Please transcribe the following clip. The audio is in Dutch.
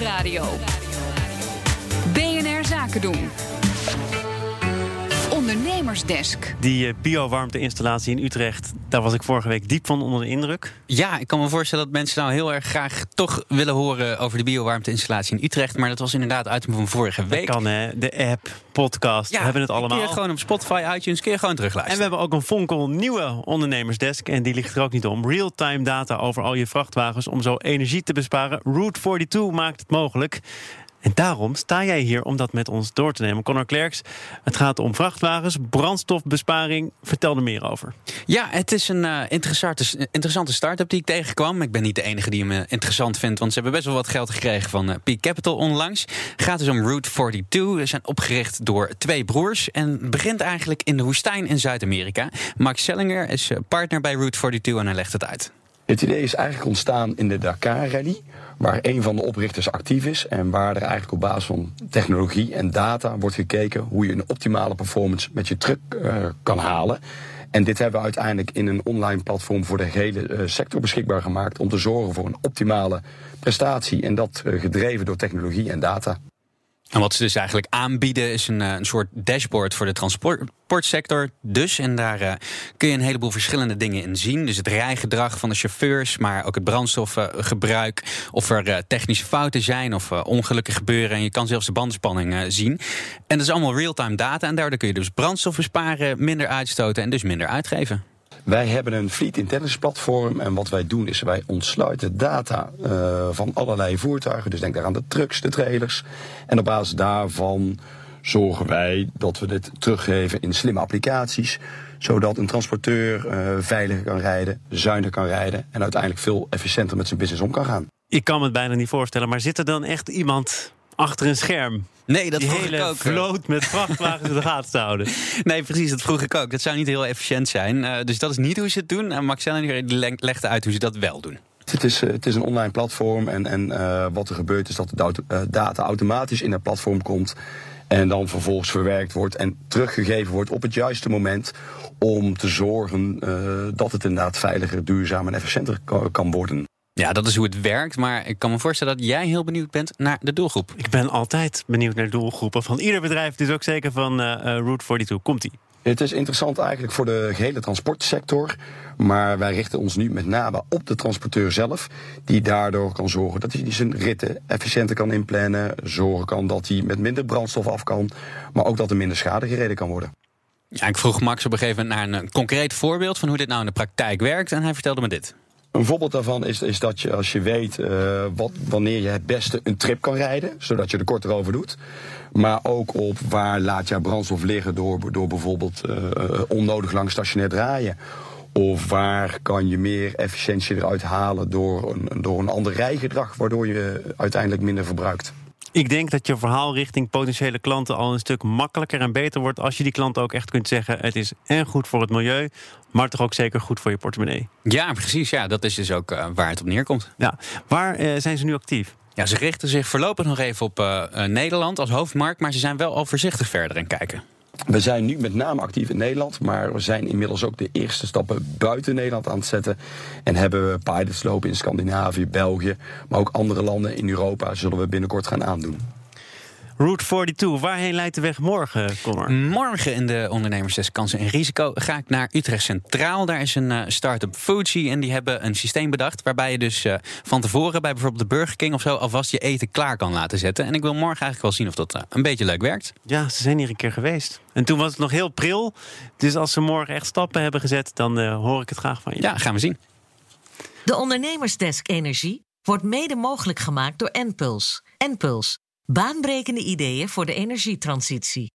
Nieuwsradio. BNR Zaken doen. Ondernemersdesk. Die uh, biowarmte-installatie in Utrecht, daar was ik vorige week diep van onder de indruk. Ja, ik kan me voorstellen dat mensen nou heel erg graag toch willen horen over de biowarmte-installatie in Utrecht. Maar dat was inderdaad uit van vorige week. Dat kan hè, de app, podcast, ja, we hebben het allemaal. Kun je gewoon op Spotify, iTunes, kun je gewoon terugluisteren. En we hebben ook een Vonkel nieuwe ondernemersdesk. En die ligt er ook niet om. Real-time data over al je vrachtwagens om zo energie te besparen. Route 42 maakt het mogelijk. En daarom sta jij hier om dat met ons door te nemen. Connor Klerks, het gaat om vrachtwagens, brandstofbesparing. Vertel er meer over. Ja, het is een uh, interessante, interessante start-up die ik tegenkwam. Ik ben niet de enige die hem uh, interessant vindt, want ze hebben best wel wat geld gekregen van uh, Peak Capital onlangs. Het gaat dus om Route 42. Ze zijn opgericht door twee broers en begint eigenlijk in de woestijn in Zuid-Amerika. Max Sellinger is partner bij Route 42 en hij legt het uit. Het idee is eigenlijk ontstaan in de Dakar Rally, waar een van de oprichters actief is en waar er eigenlijk op basis van technologie en data wordt gekeken hoe je een optimale performance met je truck uh, kan halen. En dit hebben we uiteindelijk in een online platform voor de hele uh, sector beschikbaar gemaakt om te zorgen voor een optimale prestatie en dat uh, gedreven door technologie en data. En wat ze dus eigenlijk aanbieden is een, een soort dashboard voor de transportsector. Dus, en daar uh, kun je een heleboel verschillende dingen in zien. Dus het rijgedrag van de chauffeurs, maar ook het brandstofgebruik. Of er uh, technische fouten zijn of ongelukken gebeuren. En je kan zelfs de bandspanning zien. En dat is allemaal real-time data. En daardoor kun je dus brandstof besparen, minder uitstoten en dus minder uitgeven. Wij hebben een fleet intelligence platform en wat wij doen is wij ontsluiten data uh, van allerlei voertuigen. Dus denk daar aan de trucks, de trailers. En op basis daarvan zorgen wij dat we dit teruggeven in slimme applicaties. Zodat een transporteur uh, veiliger kan rijden, zuiniger kan rijden en uiteindelijk veel efficiënter met zijn business om kan gaan. Ik kan me het bijna niet voorstellen, maar zit er dan echt iemand achter een scherm Nee, dat die vroeg hele ik ook. vloot met vrachtwagens in de gaten te houden. Nee, precies, dat vroeg ik ook. Dat zou niet heel efficiënt zijn. Uh, dus dat is niet hoe ze het doen. En Max legde uit hoe ze dat wel doen. Het is, het is een online platform en, en uh, wat er gebeurt is dat de data automatisch in het platform komt. En dan vervolgens verwerkt wordt en teruggegeven wordt op het juiste moment. Om te zorgen dat het inderdaad veiliger, duurzaam en efficiënter kan worden. Ja, dat is hoe het werkt. Maar ik kan me voorstellen dat jij heel benieuwd bent naar de doelgroep. Ik ben altijd benieuwd naar doelgroepen van ieder bedrijf. Dus ook zeker van uh, uh, Route 42. Komt-ie. Het is interessant eigenlijk voor de gehele transportsector. Maar wij richten ons nu met name op de transporteur zelf. Die daardoor kan zorgen dat hij zijn ritten efficiënter kan inplannen. Zorgen kan dat hij met minder brandstof af kan. Maar ook dat er minder schade gereden kan worden. Ja, ik vroeg Max op een gegeven moment naar een concreet voorbeeld van hoe dit nou in de praktijk werkt. En hij vertelde me dit. Een voorbeeld daarvan is, is dat je als je weet uh, wat, wanneer je het beste een trip kan rijden, zodat je er korter over doet. Maar ook op waar laat je brandstof liggen door, door bijvoorbeeld uh, onnodig lang stationair draaien. Of waar kan je meer efficiëntie eruit halen door een, door een ander rijgedrag, waardoor je uiteindelijk minder verbruikt. Ik denk dat je verhaal richting potentiële klanten al een stuk makkelijker en beter wordt als je die klanten ook echt kunt zeggen: het is en goed voor het milieu, maar toch ook zeker goed voor je portemonnee. Ja, precies. Ja, dat is dus ook uh, waar het op neerkomt. Ja. Waar uh, zijn ze nu actief? Ja, ze richten zich voorlopig nog even op uh, Nederland als hoofdmarkt, maar ze zijn wel al voorzichtig verder in kijken. We zijn nu met name actief in Nederland, maar we zijn inmiddels ook de eerste stappen buiten Nederland aan het zetten. En hebben we pilots lopen in Scandinavië, België, maar ook andere landen in Europa zullen we binnenkort gaan aandoen. Route 42, waarheen leidt de weg morgen, Connor? Morgen in de ondernemersdes kansen en risico ga ik naar Utrecht Centraal. Daar is een uh, start-up Fuji en die hebben een systeem bedacht... waarbij je dus uh, van tevoren bij bijvoorbeeld de Burger King of zo... alvast je eten klaar kan laten zetten. En ik wil morgen eigenlijk wel zien of dat uh, een beetje leuk werkt. Ja, ze zijn hier een keer geweest. En toen was het nog heel pril. Dus als ze morgen echt stappen hebben gezet... dan hoor ik het graag van je. Ja, gaan we zien. De Ondernemersdesk Energie wordt mede mogelijk gemaakt door Enpuls. Enpuls baanbrekende ideeën voor de energietransitie.